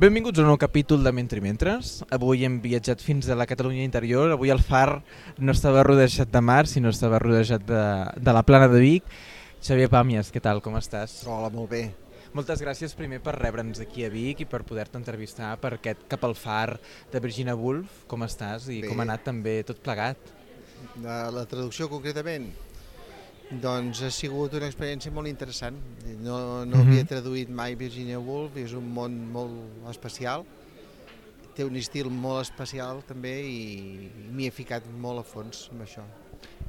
Benvinguts a un nou capítol de Mentre Mentres. Avui hem viatjat fins a la Catalunya interior. Avui el far no estava rodejat de mar, sinó estava rodejat de, de la plana de Vic. Xavier Pàmies, què tal, com estàs? Hola, molt bé. Moltes gràcies primer per rebre'ns aquí a Vic i per poder-te entrevistar per aquest Cap al Far de Virginia Woolf. Com estàs i Bé. com ha anat també tot plegat? De la traducció concretament, doncs ha sigut una experiència molt interessant. No, no Mhm. havia traduït mai Virginia Woolf, és un món molt especial, té un estil molt especial també i m'hi he ficat molt a fons amb això.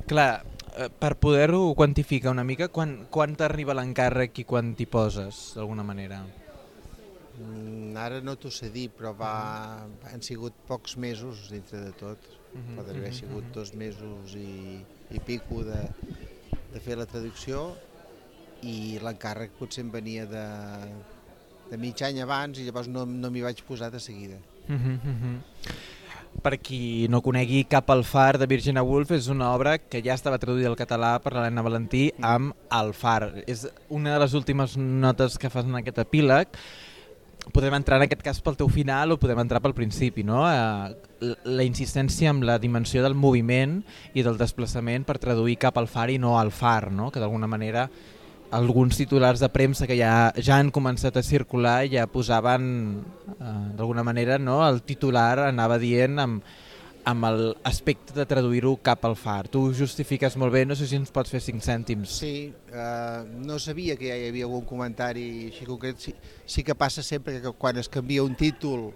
Clar, eh, per poder-ho quantificar una mica, quan, quan t'arriba l'encàrrec i quan t'hi poses, d'alguna manera? Mm, Ara no t'ho sé dir, però va, han sigut pocs mesos dintre de tot. Mhm, Pot haver mhm, sigut mhm. dos mesos i, i pico de, de fer la traducció i l'encàrrec potser em venia de, de mig any abans i llavors no, no m'hi vaig posar de seguida. Mhm, mhm. Per qui no conegui Cap al far de Virginia Woolf és una obra que ja estava traduïda al català per l'Helena Valentí amb El far. És una de les últimes notes que fas en aquest epíleg. Podem entrar en aquest cas pel teu final o podem entrar pel principi, no? Eh, la- insistència amb la dimensió del moviment i del desplaçament per traduir cap al far i no al far, no? que d'alguna manera alguns titulars de premsa que ja, ja han començat a circular ja posaven eh, d'alguna manera no? el titular anava dient amb, amb l'aspecte de traduir-ho cap al far. Tu ho justifiques molt bé, no sé si ens pots fer 5 cèntims. Sí, eh, no sabia que ja hi havia algun comentari així concret. Sí, sí que passa sempre que quan es canvia un títol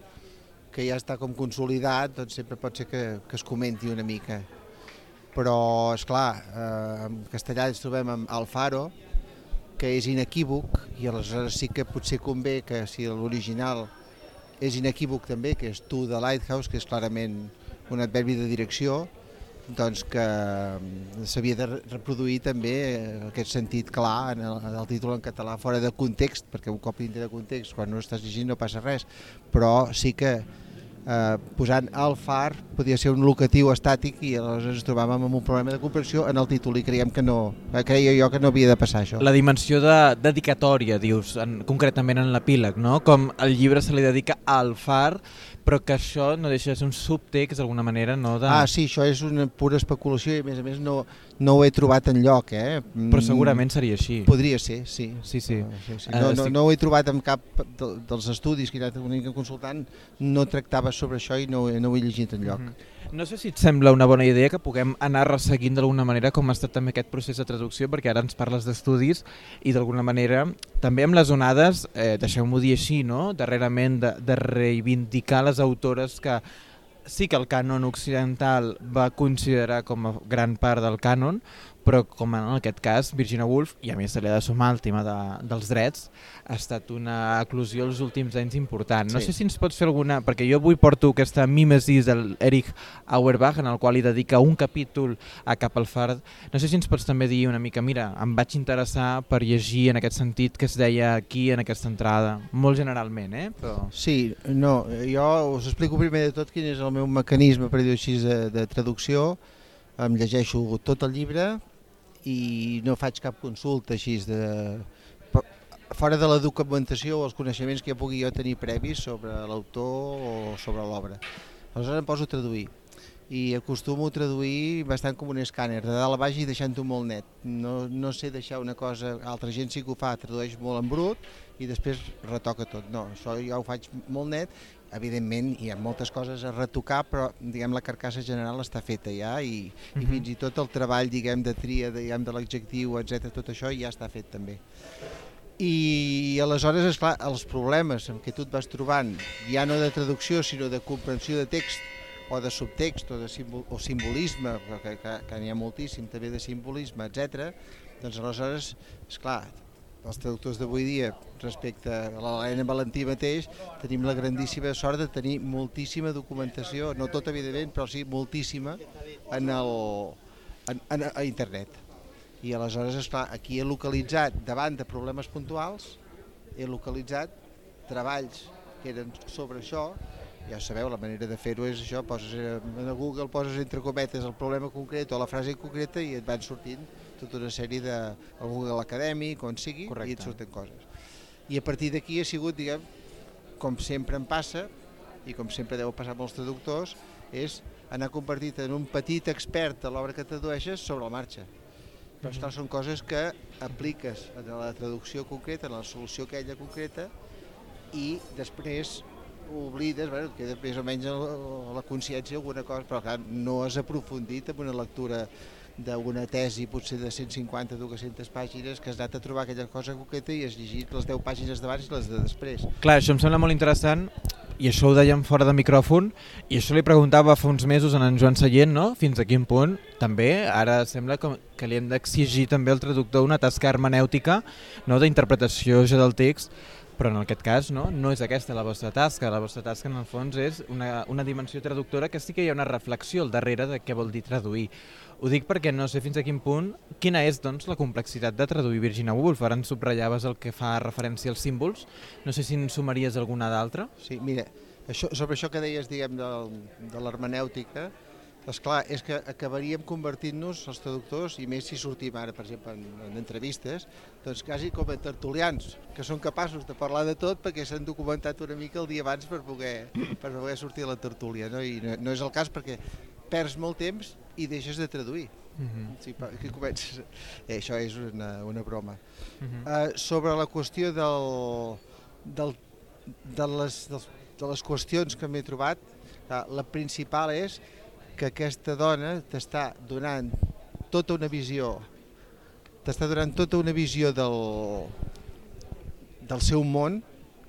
que ja està com consolidat, doncs sempre pot ser que, que es comenti una mica. Però, és clar, eh, en castellà ens trobem amb Alfaro, que és inequívoc, i aleshores sí que potser convé que si l'original és inequívoc també, que és tu de Lighthouse, que és clarament un adverbi de direcció, doncs que mm, s'havia de re- reproduir també eh, aquest sentit clar en el, en el títol en català fora de context, perquè un cop dintre de context, quan no estàs llegint no passa res, però sí que eh, posant el far podia ser un locatiu estàtic i aleshores ens trobàvem amb un problema de comprensió en el títol i creiem que no, eh, creia jo que no havia de passar això. La dimensió de dedicatòria, dius, en, concretament en l'epíleg, no? Com el llibre se li dedica al far, però que això no deixa de ser un subtext d'alguna manera, no? De... Ah, sí, això és una pura especulació i a més a més no, no ho he trobat en lloc, eh? Però segurament seria així. Podria ser, sí. Sí, sí. Uh, sí, sí. Eh, No, no, no ho he trobat en cap de, dels estudis que he anat una mica consultant, no tractava sobre això i no, no ho he llegit en lloc. Mhm. No sé si et sembla una bona idea que puguem anar resseguint d'alguna manera com ha estat també aquest procés de traducció, perquè ara ens parles d'estudis i d'alguna manera també amb les onades, eh, deixeu-m'ho dir així, no? darrerament de, de reivindicar les autores que sí que el cànon occidental va considerar com a gran part del cànon, però com en aquest cas Virginia Woolf, i a més se li ha de sumar el tema de, dels drets, ha estat una eclosió els últims anys important. No Sí. sé si ens pots fer alguna... Perquè jo avui porto aquesta mimesis del Erich Auerbach, en el qual hi dedica un capítol a Cap al Fard. No sé si ens pots també dir una mica, mira, em vaig interessar per llegir en aquest sentit que es deia aquí en aquesta entrada, molt generalment, eh? Però... Sí, no, jo us explico primer de tot quin és el meu mecanisme, per dir-ho així, de, de traducció. Em llegeixo tot el llibre i no faig cap consulta així de... fora de la documentació o els coneixements que ja pugui jo tenir previs sobre l'autor o sobre l'obra. Aleshores em poso a traduir i acostumo a traduir bastant com un escàner, de dalt a baix i deixant-ho molt net. No, no sé deixar una cosa, altra gent sí que ho fa, tradueix molt en brut i després retoca tot. No, això jo ho faig molt net, evidentment hi ha moltes coses a retocar, però diguem la carcassa general està feta ja i, i Mhm. fins i tot el treball diguem de tria diguem de l'adjectiu, etc tot això ja està fet també. I aleshores, és clar, els problemes amb què tu et vas trobant, ja no de traducció, sinó de comprensió de text o de subtext o de simbol, o simbolisme, que, que, que n'hi ha moltíssim també de simbolisme, etc. doncs aleshores, és clar, els traductors d'avui dia respecte a l'Helena Valentí mateix tenim la grandíssima sort de tenir moltíssima documentació, no tota evidentment, però sí moltíssima en el, en, en, a internet. I aleshores, esclar, aquí he localitzat, davant de problemes puntuals, he localitzat treballs que eren sobre això, ja sabeu, la manera de fer-ho és això, poses a Google, poses entre cometes el problema concret o la frase concreta i et van sortint tota una sèrie de el Google Acadèmic, on sigui, Correcte. i et surten coses. I a partir d'aquí ha sigut, diguem, com sempre em passa, i com sempre deu passar amb els traductors, és anar convertit en un petit expert de l'obra que tradueixes sobre la marxa. Però esclar, són coses que apliques en la traducció concreta, en la solució aquella concreta, i després oblides, bueno, queda més o menys a la consciència alguna cosa, però clar, no has aprofundit en una lectura d'una tesi potser de 150 200 pàgines que has anat a trobar aquella cosa concreta i has llegit les 10 pàgines d'abans i les de després. Clar, això em sembla molt interessant i això ho dèiem fora de micròfon i això li preguntava fa uns mesos en en Joan Sallent, no? fins a quin punt també ara sembla com que li hem d'exigir també al traductor una tasca hermenèutica no? d'interpretació ja del text però en aquest cas no, no és aquesta la vostra tasca, la vostra tasca en el fons és una, una dimensió traductora que sí que hi ha una reflexió al darrere de què vol dir traduir. Ho dic perquè no sé fins a quin punt, quina és doncs, la complexitat de traduir Virginia Woolf. Ara ens subratllaves el que fa referència als símbols, no sé si en sumaries alguna d'altra. Sí, mira, això, sobre això que deies diguem, de, de l'hermenèutica, és clar, és que acabaríem convertint-nos els traductors, i més si sortim ara, per exemple, en, en entrevistes, doncs quasi com a tertulians, que són capaços de parlar de tot perquè s'han documentat una mica el dia abans per poder, per poder sortir a la tertúlia. No? I no, no és el cas perquè perds molt temps i deixes de traduir. Uh -huh. sí, que comences... Eh, això és una, una broma. Uh -huh. uh, sobre la qüestió del, del, de, les, dels, de les qüestions que m'he trobat, uh, la principal és que aquesta dona t'està donant tota una visió t'està donant tota una visió del, del seu món,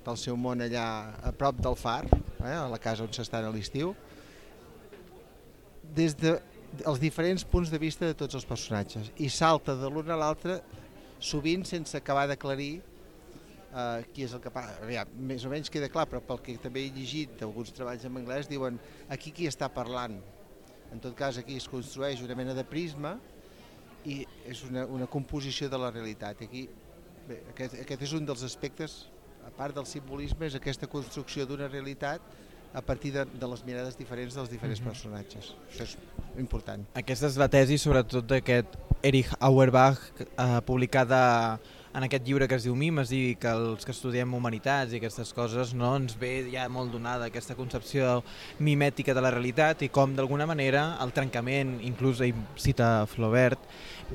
del seu món allà a prop del far, eh, a la casa on s'estan a l'estiu, des de els diferents punts de vista de tots els personatges i salta de l'un a l'altre sovint sense acabar d'aclarir eh, qui és el que parla. Més o menys queda clar, però pel que també he llegit d'alguns treballs en anglès diuen aquí qui està parlant en tot cas, aquí es construeix una mena de prisma i és una, una composició de la realitat. Aquí, bé, aquest, aquest és un dels aspectes, a part del simbolisme, és aquesta construcció d'una realitat a partir de, de les mirades diferents dels diferents mm -hmm. personatges. Això és important. Aquesta és la tesi, sobretot, d'aquest Erich Auerbach, eh, publicada en aquest llibre que es diu Mimes i que els que estudiem humanitats i aquestes coses no ens ve ja molt donada aquesta concepció mimètica de la realitat i com d'alguna manera el trencament, inclús ell cita Flaubert,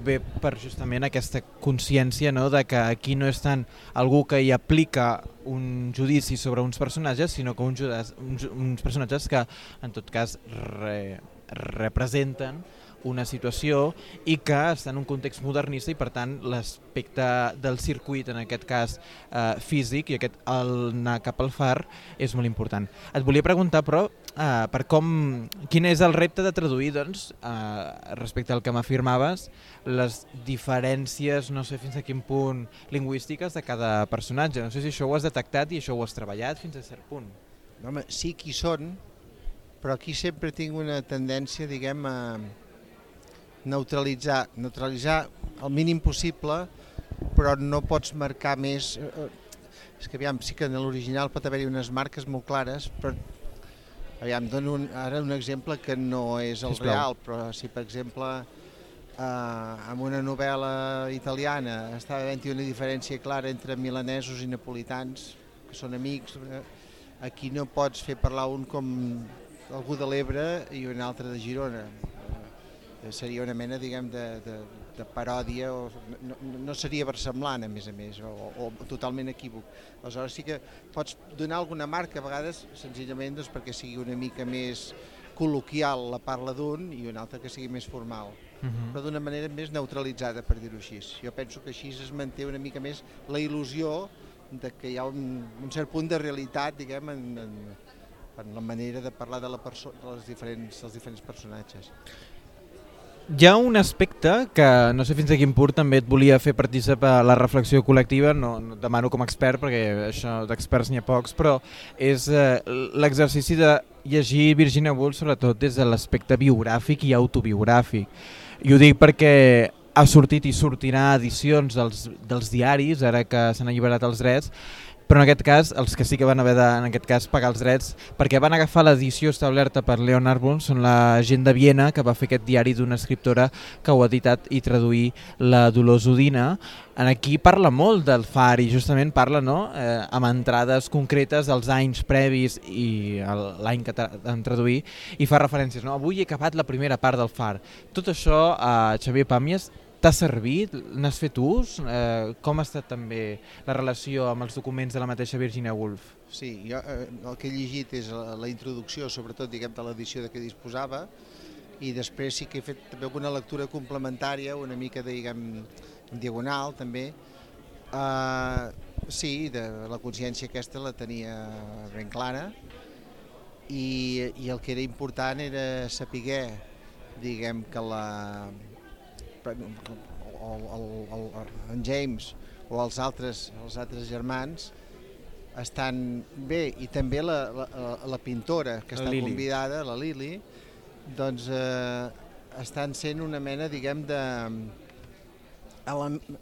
ve per justament aquesta consciència no, de que aquí no és tant algú que hi aplica un judici sobre uns personatges, sinó que uns, uns, uns personatges que en tot cas re, representen una situació i que està en un context modernista i per tant l'aspecte del circuit, en aquest cas eh, físic i aquest el anar cap al far és molt important. Et volia preguntar però eh, per com, quin és el repte de traduir doncs, eh, respecte al que m'afirmaves les diferències, no sé fins a quin punt lingüístiques de cada personatge. No sé si això ho has detectat i això ho has treballat fins a cert punt. Home, sí que són, però aquí sempre tinc una tendència, diguem, a, neutralitzar, neutralitzar el mínim possible, però no pots marcar més... Eh, eh, és que aviam, sí que en l'original pot haver-hi unes marques molt clares, però aviam, dono un, ara un exemple que no és el real, però si per exemple eh, en una novel·la italiana està havent-hi una diferència clara entre milanesos i napolitans, que són amics, eh, aquí no pots fer parlar un com algú de l'Ebre i un altre de Girona seria una mena diguem, de, de, de paròdia, o no, no seria versemblant a més a més, o, o totalment equívoc. Aleshores sí que pots donar alguna marca a vegades senzillament doncs, perquè sigui una mica més col·loquial la parla d'un i una altra que sigui més formal, uh mhm. -huh. però d'una manera més neutralitzada, per dir-ho així. Jo penso que així es manté una mica més la il·lusió de que hi ha un, un cert punt de realitat, diguem, en, en, en la manera de parlar de, la de les diferents, dels diferents personatges. Hi ha un aspecte que no sé fins a quin punt també et volia fer participar la reflexió col·lectiva, no, no demano com a expert perquè això d'experts n'hi ha pocs, però és eh, l'exercici de llegir Virginia Woolf sobretot des de l'aspecte biogràfic i autobiogràfic. I ho dic perquè ha sortit i sortirà edicions dels, dels diaris, ara que s'han alliberat els drets, però en aquest cas, els que sí que van haver de, en aquest cas, pagar els drets, perquè van agafar l'edició establerta per Leonard Arbull, són la gent de Viena, que va fer aquest diari d'una escriptora que ho ha editat i traduir la Dolors Udina. En aquí parla molt del far i justament parla no, eh, amb entrades concretes dels anys previs i l'any que han traduir i fa referències. No? Avui he acabat la primera part del far. Tot això, eh, Xavier Pàmies, T'ha servit? N'has fet ús? Eh, com ha estat també la relació amb els documents de la mateixa Virginia Woolf? Sí, jo eh, el que he llegit és la, la introducció, sobretot diguem de l'edició de què disposava, i després sí que he fet també alguna lectura complementària, una mica diguem, diagonal també. Uh, sí, de la consciència aquesta la tenia ben clara i, i el que era important era saber diguem que la, o el, el, en James o els altres, els altres germans estan bé i també la, la, la pintora que està Lili. convidada, la Lili, doncs eh, estan sent una mena, diguem, de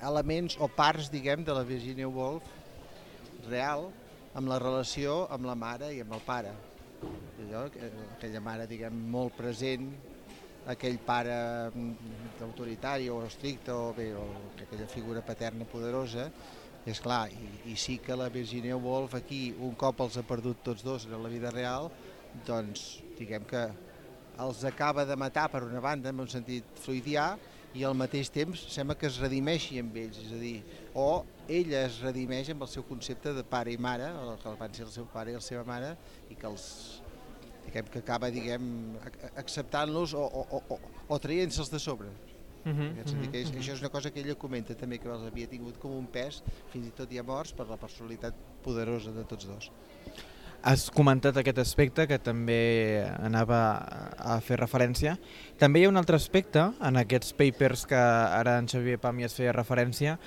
elements o parts, diguem, de la Virginia Woolf real amb la relació amb la mare i amb el pare. Allò, aquella mare, diguem, molt present, aquell pare mm, autoritari o estricte o, bé, o aquella figura paterna poderosa, és clar, i, i sí que la Virginia Woolf aquí, un cop els ha perdut tots dos en la vida real, doncs diguem que els acaba de matar per una banda en un sentit freudià i al mateix temps sembla que es redimeixi amb ells, és a dir, o ella es redimeix amb el seu concepte de pare i mare, el que van ser el seu pare i la seva mare, i que els diguem, que acaba diguem, acceptant-los o, o, o, o traient-se'ls de sobre. Uh -huh, uh -huh, que és, uh -huh. Això és una cosa que ella comenta també, que els havia tingut com un pes, fins i tot morts, per la personalitat poderosa de tots dos. Has comentat aquest aspecte que també anava a fer referència. També hi ha un altre aspecte en aquests papers que ara en Xavier Pàmies feia referència,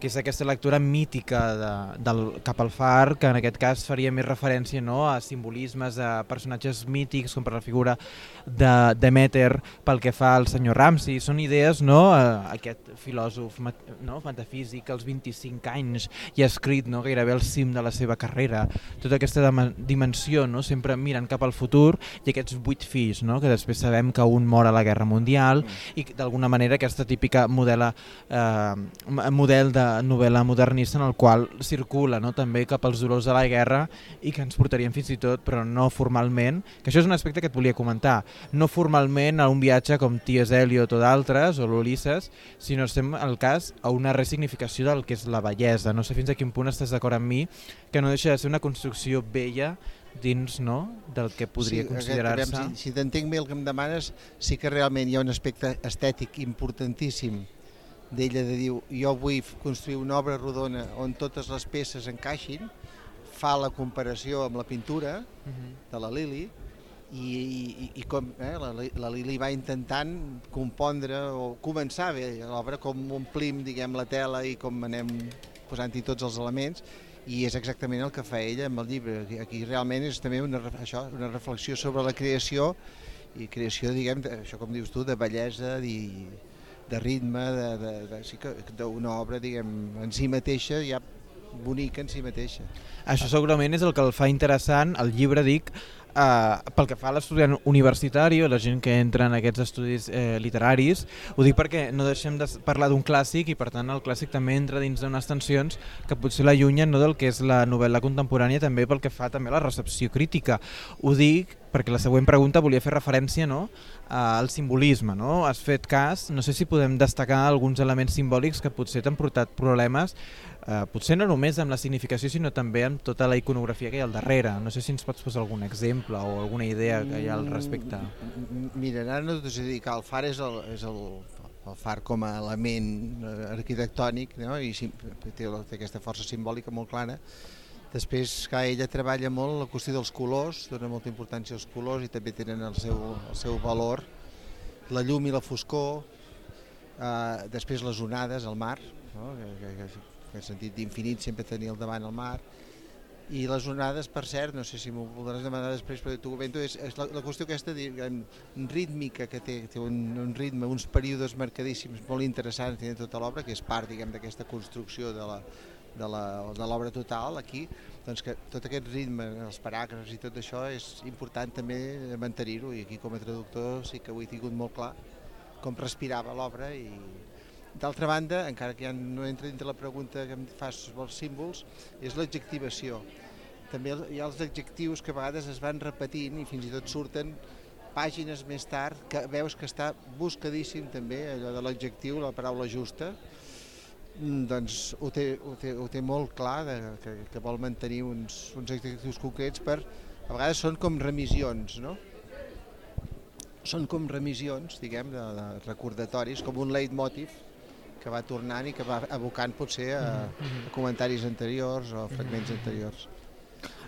que és aquesta lectura mítica de, del cap al far, que en aquest cas faria més referència no, a simbolismes, a personatges mítics, com per la figura de Demeter pel que fa al senyor Ramsey. Són idees, no, aquest filòsof no, metafísic, als 25 anys, i ha escrit no, gairebé al cim de la seva carrera, tota aquesta dimensió, no, sempre mirant cap al futur, i aquests vuit fills, no, que després sabem que un mor a la Guerra Mundial, mm. i d'alguna manera aquesta típica modela, eh, model de novel·la modernista en el qual circula no, també cap als dolors de la guerra i que ens portarien fins i tot, però no formalment, que això és un aspecte que et volia comentar, no formalment a un viatge com T.S. Eliot o d'altres, o l'Ulisses, sinó estem al cas a una resignificació del que és la bellesa. No sé fins a quin punt estàs d'acord amb mi, que no deixa de ser una construcció bella dins no, del que podria sí, considerar-se... Si, si t'entenc bé el que em demanes, sí que realment hi ha un aspecte estètic importantíssim d'ella de dir jo vull construir una obra rodona on totes les peces encaixin, fa la comparació amb la pintura uh -huh. de la Lili i, i, i com eh, la, la Lili va intentant compondre o començar bé l'obra com omplim diguem la tela i com anem posant-hi tots els elements i és exactament el que fa ella amb el llibre. Aquí realment és també una, això, una reflexió sobre la creació i creació, diguem, això com dius tu, de bellesa i, de ritme, de, de, sí d'una obra diguem, en si mateixa ja bonica en si mateixa. Això segurament és el que el fa interessant, el llibre dic, Uh, pel que fa a l'estudiant universitari o la gent que entra en aquests estudis eh, literaris, ho dic perquè no deixem de parlar d'un clàssic i per tant el clàssic també entra dins d'unes tensions que potser l'allunyen no, del que és la novel·la contemporània també pel que fa també a la recepció crítica. Ho dic perquè la següent pregunta volia fer referència no, al simbolisme. No? Has fet cas, no sé si podem destacar alguns elements simbòlics que potser t'han portat problemes eh, potser no només amb la significació sinó també amb tota la iconografia que hi ha al darrere. No sé si ens pots posar algun exemple o alguna idea que hi ha al respecte. Mm, mira, ara no t'ho sé dir que el far és el, és el, el far com a element eh, arquitectònic no? i té, té aquesta força simbòlica molt clara. Després, que ella treballa molt la qüestió dels colors, dona molta importància als colors i també tenen el seu, el seu valor. La llum i la foscor, eh, després les onades, el mar, no? que, que, en el sentit d'infinit sempre tenia al davant el mar, i les onades, per cert, no sé si m'ho voldràs demanar després, però t'ho comento, és, és la, la qüestió aquesta diguem, rítmica que té, té un, un ritme, uns períodes marcadíssims molt interessants dins tota l'obra, que és part d'aquesta construcció de la, de l'obra total aquí, doncs que tot aquest ritme, els paràgrafs i tot això és important també mantenir-ho i aquí com a traductor sí que ho he tingut molt clar com respirava l'obra i d'altra banda, encara que ja no entra dintre la pregunta que em fas sobre els símbols, és l'adjectivació. També hi ha els adjectius que a vegades es van repetint i fins i tot surten pàgines més tard que veus que està buscadíssim també allò de l'adjectiu, la paraula justa, Mm, doncs ho té, ho té, ho té molt clar de, que, que vol mantenir uns, uns executius concrets per, a vegades són com remissions, no? Són com remissions, diguem, de, de recordatoris, com un leitmotiv que va tornant i que va evocant potser a, mm-hmm. a comentaris anteriors o a fragments anteriors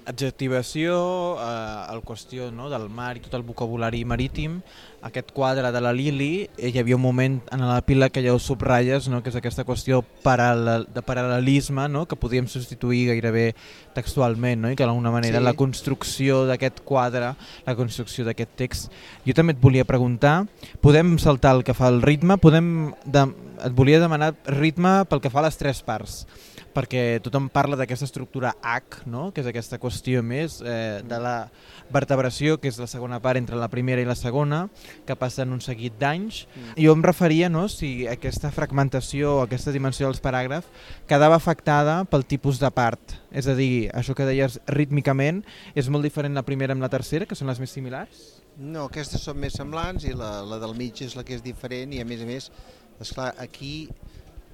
adjectivació, eh, el qüestió no, del mar i tot el vocabulari marítim, aquest quadre de la Lili, eh, hi havia un moment en la pila que ja ho subratlles, no, que és aquesta qüestió paral de paral·lelisme no, que podíem substituir gairebé textualment no, i que d'alguna manera sí. la construcció d'aquest quadre, la construcció d'aquest text. Jo també et volia preguntar, podem saltar el que fa el ritme, podem de, et volia demanar ritme pel que fa a les tres parts perquè tothom parla d'aquesta estructura H, no? que és aquesta qüestió més eh, de la vertebració, que és la segona part entre la primera i la segona, que passa en un seguit d'anys. Mm. Jo em referia no, si aquesta fragmentació o aquesta dimensió dels paràgrafs quedava afectada pel tipus de part. És a dir, això que deies rítmicament és molt diferent la primera amb la tercera, que són les més similars? No, aquestes són més semblants i la, la del mig és la que és diferent i a més a més, esclar, aquí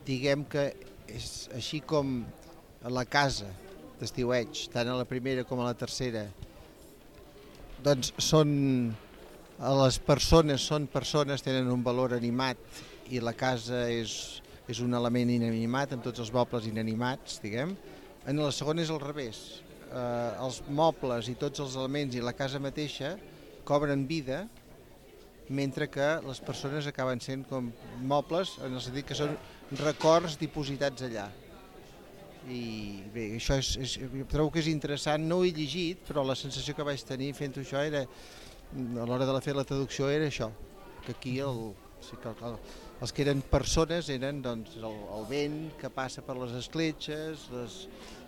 diguem que és així com a la casa d'estiueig, tant a la primera com a la tercera, doncs són, les persones són persones, tenen un valor animat i la casa és, és un element inanimat amb tots els mobles inanimats, diguem. En la segona és al revés. Eh, els mobles i tots els elements i la casa mateixa cobren vida mentre que les persones acaben sent com mobles en el sentit que són records dipositats allà. I bé, això és, és, trobo que és interessant, no ho he llegit, però la sensació que vaig tenir fent això era, a l'hora de fer la traducció era això, que aquí el, sí que el, els que eren persones eren doncs, el, el vent que passa per les escletxes, les,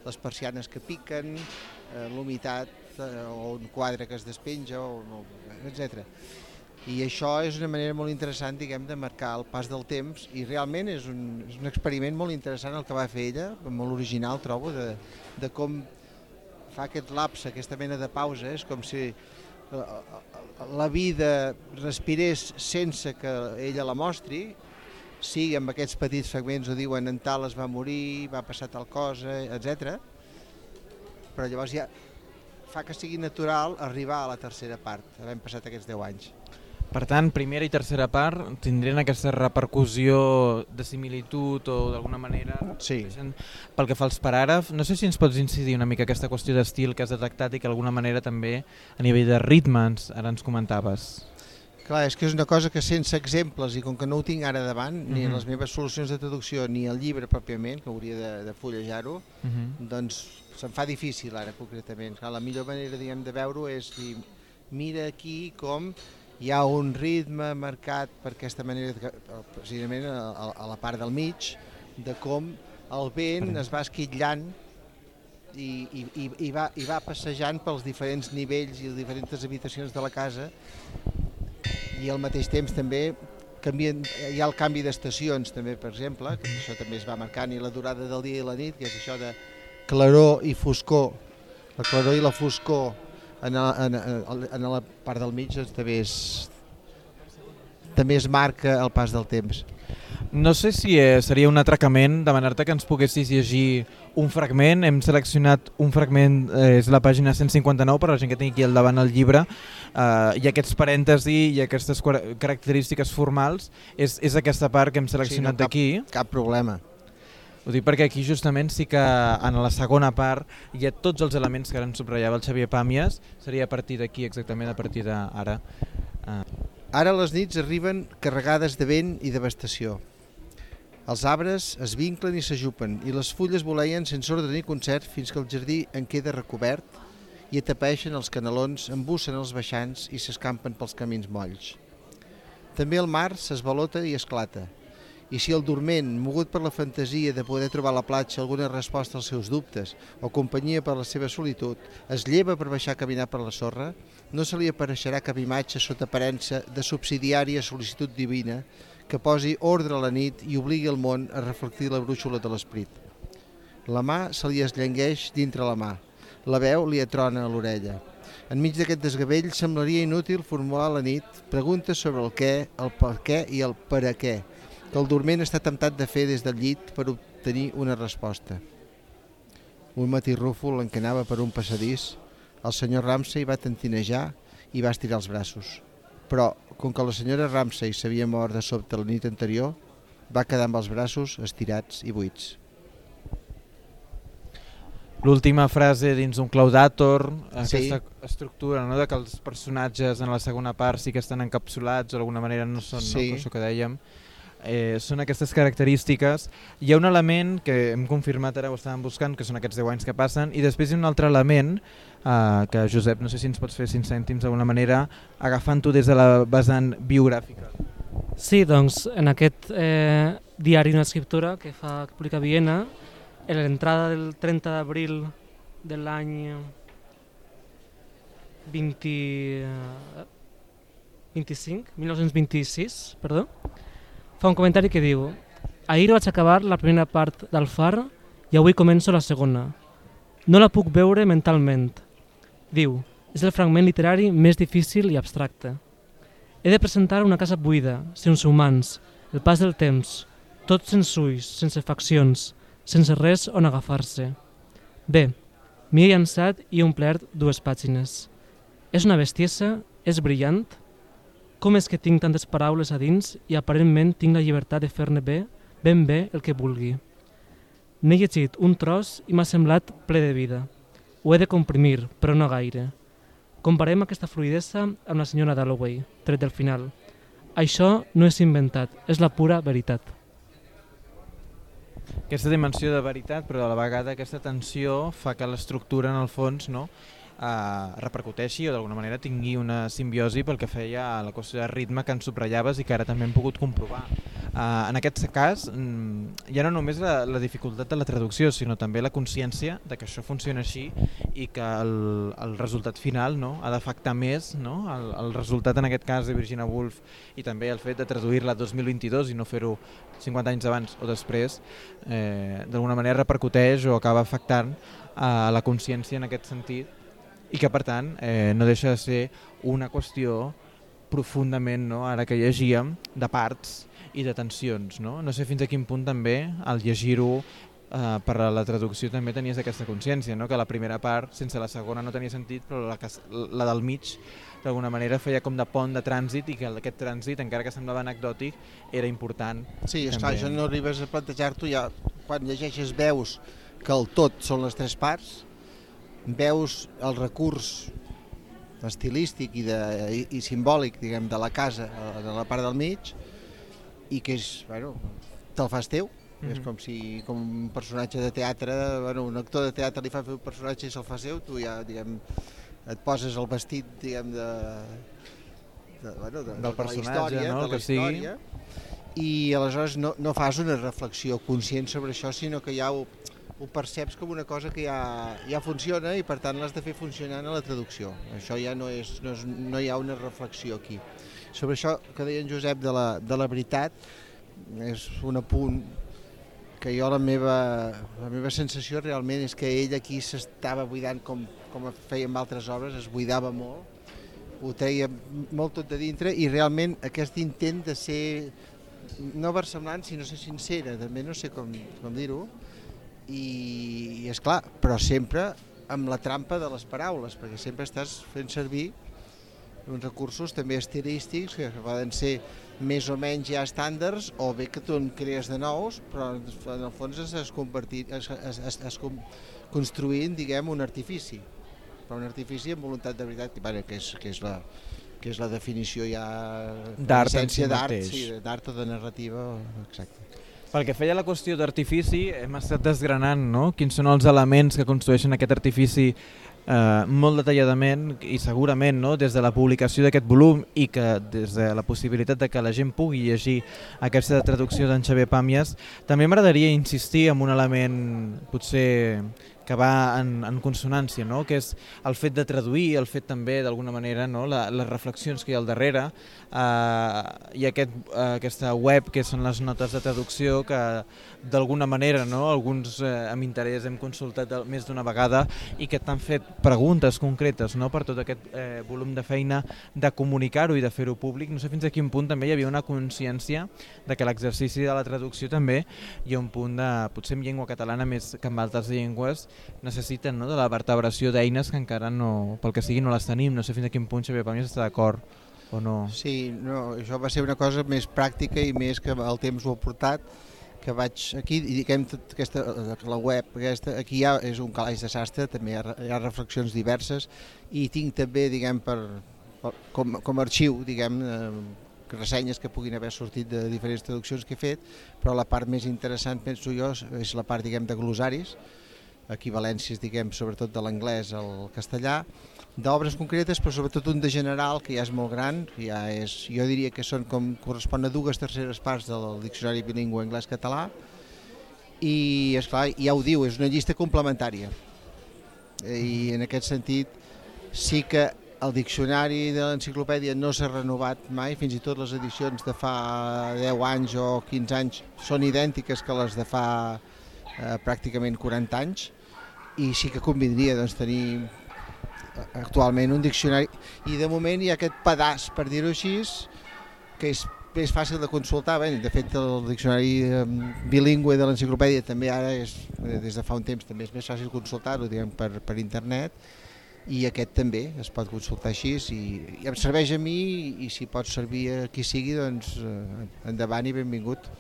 les persianes que piquen, eh, l'humitat eh, o un quadre que es despenja, o, no, etc. I això és una manera molt interessant, diguem, de marcar el pas del temps i realment és un, és un experiment molt interessant el que va fer ella, molt original trobo, de, de com fa aquest lapse, aquesta mena de pausa, és com si la vida respirés sense que ella la mostri, sigui amb aquests petits fragments ho diuen en tal es va morir, va passar tal cosa, etc. Però llavors ja fa que sigui natural arribar a la tercera part, havent passat aquests 10 anys. Per tant, primera i tercera part tindrien aquesta repercussió de similitud o d'alguna manera sí. pel que fa als paràgrafs. No sé si ens pots incidir una mica aquesta qüestió d'estil que has detectat i que d'alguna manera també a nivell de ritme ens, ara ens comentaves. Clar, és que és una cosa que sense exemples i com que no ho tinc ara davant, uh -huh. ni en mhm. les meves solucions de traducció ni el llibre pròpiament, que hauria de, de fullejar-ho, uh mhm. -huh. doncs se'm fa difícil ara concretament. Clar, la millor manera diguem, de veure-ho és dir, mira aquí com hi ha un ritme marcat per aquesta manera, precisament a, a la part del mig, de com el vent es va esquitllant i, i, i, i, va, i va passejant pels diferents nivells i les diferents habitacions de la casa i al mateix temps també canvien, hi ha el canvi d'estacions també, per exemple, que això també es va marcant, i la durada del dia i la nit, que és això de claror i foscor, la claror i la foscor en, en, en, en la part del mig doncs, també, és, també es marca el pas del temps. No sé si eh, seria un atracament demanar-te que ens poguessis llegir un fragment. Hem seleccionat un fragment, eh, és la pàgina 159, per a la gent que tingui aquí al davant el llibre, eh, i aquests parèntesi i aquestes característiques formals és, és aquesta part que hem seleccionat sí, no, d'aquí. Cap problema. Ho dic perquè aquí justament sí que en la segona part hi ha tots els elements que ara ens subratllava el Xavier Pàmies, seria a partir d'aquí exactament, a partir d'ara. Uh. Ara les nits arriben carregades de vent i devastació. Els arbres es vinclen i s'ajupen i les fulles voleien sense ordre ni concert fins que el jardí en queda recobert i atapeixen els canalons, embussen els baixants i s'escampen pels camins molls. També el mar s'esvalota i esclata, i si el dorment, mogut per la fantasia de poder trobar a la platja alguna resposta als seus dubtes o companyia per la seva solitud, es lleva per baixar a caminar per la sorra, no se li apareixerà cap imatge sota aparença de subsidiària sol·licitud divina que posi ordre a la nit i obligui el món a reflectir la brúixola de l'esprit. La mà se li esllengueix dintre la mà, la veu li atrona a l'orella. Enmig d'aquest desgavell semblaria inútil formular a la nit preguntes sobre el què, el per què i el per a què, que el dorment està temptat de fer des del llit per obtenir una resposta. Un matí rúfol en què anava per un passadís, el senyor Ramsey va tentinejar i va estirar els braços. Però, com que la senyora Ramsey s'havia mort de sobte la nit anterior, va quedar amb els braços estirats i buits. L'última frase dins un Claudator, Sí. aquesta estructura no, de que els personatges en la segona part sí que estan encapsulats o d'alguna manera no són, Sí. no, això que dèiem, eh, són aquestes característiques. Hi ha un element que hem confirmat ara, ho estàvem buscant, que són aquests 10 anys que passen, i després hi ha un altre element eh, que, Josep, no sé si ens pots fer 5 cèntims d'alguna manera, agafant-ho des de la vessant biogràfica. Sí, doncs en aquest eh, diari d'una escriptura que fa que publica Viena, en l'entrada del 30 d'abril de l'any 20, eh, 25, 1926, perdó, fa un comentari que diu Ahir vaig acabar la primera part del far i avui començo la segona. No la puc veure mentalment. Diu, és el fragment literari més difícil i abstracte. He de presentar una casa buida, sense humans, el pas del temps, tot sense ulls, sense faccions, sense res on agafar-se. Bé, m'hi he llançat i he omplert dues pàgines. És una bestiesa? És brillant? Com és que tinc tantes paraules a dins i aparentment tinc la llibertat de fer-ne bé, ben bé el que vulgui? N'he llegit un tros i m'ha semblat ple de vida. Ho he de comprimir, però no gaire. Comparem aquesta fluidesa amb la senyora Dalloway, tret del final. Això no és inventat, és la pura veritat. Aquesta dimensió de veritat, però a la vegada aquesta tensió fa que l'estructura, en el fons, no, eh, repercuteixi o d'alguna manera tingui una simbiosi pel que feia a la qüestió de ritme que ens subratllaves i que ara també hem pogut comprovar. Uh, en aquest cas, mm, ja no només la, la dificultat de la traducció, sinó també la consciència de que això funciona així i que el, el resultat final no, ha d'afectar més no, el, el resultat en aquest cas de Virginia Woolf i també el fet de traduir-la 2022 i no fer-ho 50 anys abans o després, eh, d'alguna manera repercuteix o acaba afectant a la consciència en aquest sentit i que per tant eh, no deixa de ser una qüestió profundament, no, ara que llegíem, de parts i de tensions. No? no sé fins a quin punt també al llegir-ho eh, per a la traducció també tenies aquesta consciència, no? que la primera part sense la segona no tenia sentit, però la, que, la del mig d'alguna manera feia com de pont de trànsit i que aquest trànsit, encara que semblava anecdòtic, era important. Sí, esclar, També. això no arribes a plantejar-t'ho ja quan llegeixes veus que el tot són les tres parts, veus el recurs estilístic i, de, i, i simbòlic diguem, de la casa a la part del mig i que és, bueno, te'l fas teu, mm -hmm. és Mhm. com si com un personatge de teatre, bueno, un actor de teatre li fa fer un personatge i se'l fa seu, tu ja diguem, et poses el vestit diguem, de, de, bueno, de, de la personatge, història, no? de la que sigui. història, i aleshores no, no fas una reflexió conscient sobre això, sinó que ja ho, ho perceps com una cosa que ja, ja funciona i per tant l'has de fer funcionant a la traducció. Això ja no, és, no, és, no hi ha una reflexió aquí. Sobre això que deia en Josep de la, de la veritat, és un apunt que jo la meva, la meva sensació realment és que ell aquí s'estava buidant com, com feia amb altres obres, es buidava molt, ho treia molt tot de dintre i realment aquest intent de ser no versemblant sinó ser sincera, també no sé com, com dir-ho, i, i és clar, però sempre amb la trampa de les paraules, perquè sempre estàs fent servir uns recursos també estilístics que poden ser més o menys ja estàndards o bé que tu en crees de nous, però en el fons estàs, es, es, es, es com, construint, diguem, un artifici, però un artifici amb voluntat de veritat, que, bueno, que, és, que, és, la, que és la definició ja... D'art en si d'art, mateix. sí, d'art o de narrativa, exacte. Pel que feia la qüestió d'artifici, hem estat desgranant no? quins són els elements que construeixen aquest artifici eh, molt detalladament i segurament no, des de la publicació d'aquest volum i que des de la possibilitat de que la gent pugui llegir aquesta traducció d'en Xavier Pàmies, també m'agradaria insistir en un element potser que va en, en consonància, no? que és el fet de traduir, el fet també d'alguna manera, no? La, les reflexions que hi ha al darrere eh, i aquest, eh, aquesta web que són les notes de traducció que d'alguna manera no? alguns eh, amb interès hem consultat més d'una vegada i que t'han fet preguntes concretes no? per tot aquest eh, volum de feina de comunicar-ho i de fer-ho públic. No sé fins a quin punt també hi havia una consciència de que l'exercici de la traducció també hi ha un punt de, potser en llengua catalana més que en altres llengües, necessiten no, de la vertebració d'eines que encara no, pel que sigui no les tenim. No sé fins a quin punt Xavier Pàmies està d'acord o no. Sí, no, això va ser una cosa més pràctica i més que el temps ho ha portat que vaig aquí i diguem aquesta, la web aquesta, aquí ja és un calaix de sastre també hi ha, hi ha reflexions diverses i tinc també diguem per, per com, com a arxiu diguem eh, ressenyes que puguin haver sortit de diferents traduccions que he fet però la part més interessant penso jo és la part diguem de glosaris equivalències, diguem, sobretot de l'anglès al castellà, d'obres concretes, però sobretot un de general, que ja és molt gran, ja és, jo diria que són com correspon a dues terceres parts del diccionari bilingüe anglès-català, i, és clar ja ho diu, és una llista complementària. I en aquest sentit sí que el diccionari de l'enciclopèdia no s'ha renovat mai, fins i tot les edicions de fa 10 anys o 15 anys són idèntiques que les de fa eh, pràcticament 40 anys, i sí que convindria doncs, tenir eh, actualment un diccionari. I de moment hi ha aquest pedaç, per dir-ho així, que és és fàcil de consultar, bé, de fet el diccionari eh, bilingüe de l'enciclopèdia també ara és, eh, des de fa un temps també és més fàcil consultar-ho per, per internet. I aquest també es pot consultar així. I, i em serveix a mi i si pot servir a qui sigui doncs endavant i benvingut.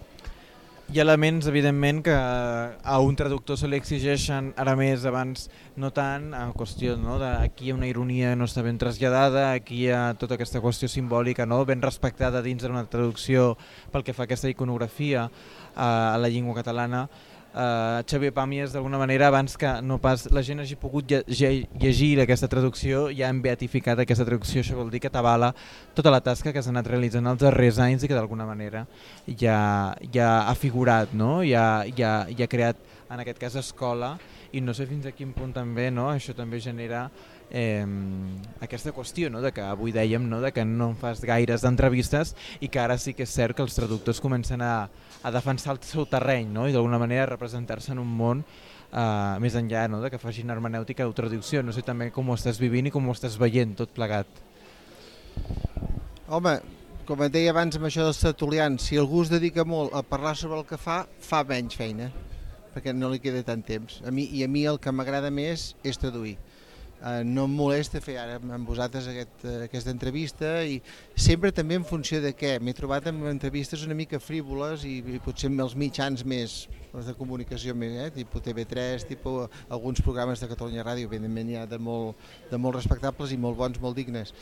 Hi ha elements, evidentment, que a un traductor se li exigeixen ara més, abans no tant, en qüestió no, de aquí hi ha una ironia no està ben traslladada, aquí hi ha tota aquesta qüestió simbòlica no, ben respectada dins d'una traducció pel que fa a aquesta iconografia eh, a la llengua catalana, eh, Xavier Pàmies d'alguna manera abans que no pas la gent hagi pogut lle llegir aquesta traducció ja hem beatificat aquesta traducció, això vol dir que t'avala tota la tasca que s'ha anat realitzant els darrers anys i que d'alguna manera ja, ja ha figurat, no? ja, ja, ja ha creat en aquest cas escola i no sé fins a quin punt també no? això també genera eh, aquesta qüestió no? de que avui dèiem no? de que no fas gaires d'entrevistes i que ara sí que és cert que els traductors comencen a, a defensar el seu terreny no? i d'alguna manera representar-se en un món eh, més enllà no? de que facin hermenèutica o traducció. No sé també com ho estàs vivint i com ho estàs veient tot plegat. Home, com et deia abans amb això dels tertulians, si algú es dedica molt a parlar sobre el que fa, fa menys feina, perquè no li queda tant temps. A mi, I a mi el que m'agrada més és traduir eh, no em molesta fer ara amb vosaltres aquest, eh, aquesta entrevista i sempre també en funció de què. M'he trobat amb entrevistes una mica frívoles i, i potser amb els mitjans més, els de comunicació més, eh, tipus TV3, tipus alguns programes de Catalunya Ràdio, evidentment hi ha de molt, de molt respectables i molt bons, molt dignes.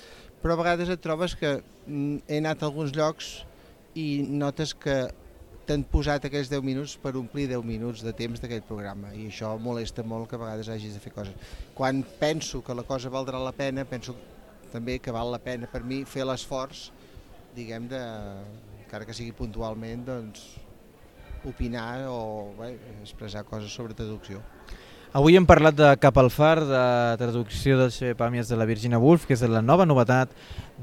Però a vegades et trobes que mm, he anat a alguns llocs i notes que t'han posat aquells 10 minuts per omplir 10 minuts de temps d'aquell programa i això molesta molt que a vegades hagis de fer coses. Quan penso que la cosa valdrà la pena, penso també que val la pena per mi fer l'esforç, diguem, de, encara que sigui puntualment, doncs, opinar o bé, expressar coses sobre traducció. Avui hem parlat de Cap al Far, de traducció del Xavier Pàmies de la Virginia Woolf, que és la nova novetat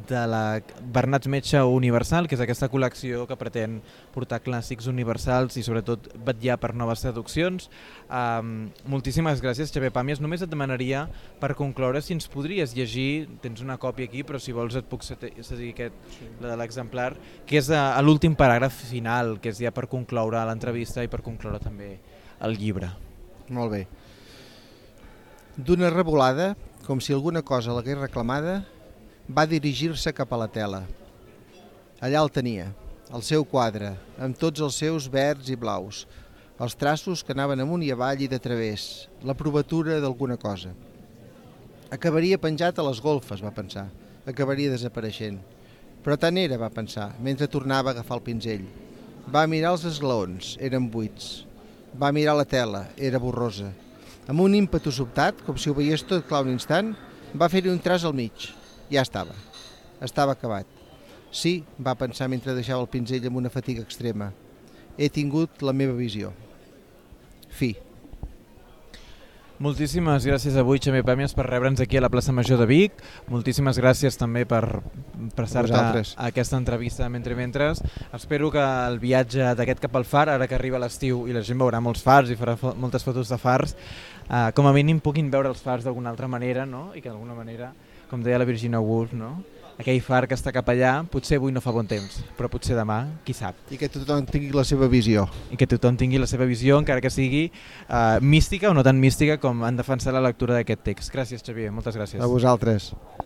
de la Bernats Metge Universal, que és aquesta col·lecció que pretén portar clàssics universals i sobretot vetllar per noves traduccions. Um, moltíssimes gràcies, Xavier Pàmies. Només et demanaria, per concloure, si ens podries llegir, tens una còpia aquí, però si vols et puc cedir aquest, sí. la de l'exemplar, que és a, a l'últim paràgraf final, que és ja per concloure l'entrevista i per concloure també el llibre. Molt bé. D'una revolada, com si alguna cosa l'hagués reclamada, va dirigir-se cap a la tela. Allà el tenia, el seu quadre, amb tots els seus verds i blaus, els traços que anaven amunt i avall i de través, la provatura d'alguna cosa. Acabaria penjat a les golfes, va pensar. Acabaria desapareixent. Però tant era, va pensar, mentre tornava a agafar el pinzell. Va mirar els esglaons, eren buits. Va mirar la tela, era borrosa. Amb un ímpetu sobtat, com si ho veiés tot clar un instant, va fer-hi un tras al mig. Ja estava. Estava acabat. Sí, va pensar mentre deixava el pinzell amb una fatiga extrema. He tingut la meva visió. Fi. Moltíssimes gràcies avui, Xavier Pàmies, per rebre'ns aquí a la plaça Major de Vic. Moltíssimes gràcies també per prestar-te a aquesta entrevista mentre mentres. Espero que el viatge d'aquest cap al far, ara que arriba l'estiu i la gent veurà molts fars i farà fo moltes fotos de fars, eh, com a mínim puguin veure els fars d'alguna altra manera no? i que d'alguna manera, com deia la Virginia Woolf, no? Aquell far que està cap allà, potser avui no fa bon temps, però potser demà, qui sap. I que tothom tingui la seva visió. I que tothom tingui la seva visió, encara que sigui uh, mística o no tan mística com han defensat la lectura d'aquest text. Gràcies, Xavier, moltes gràcies. A vosaltres.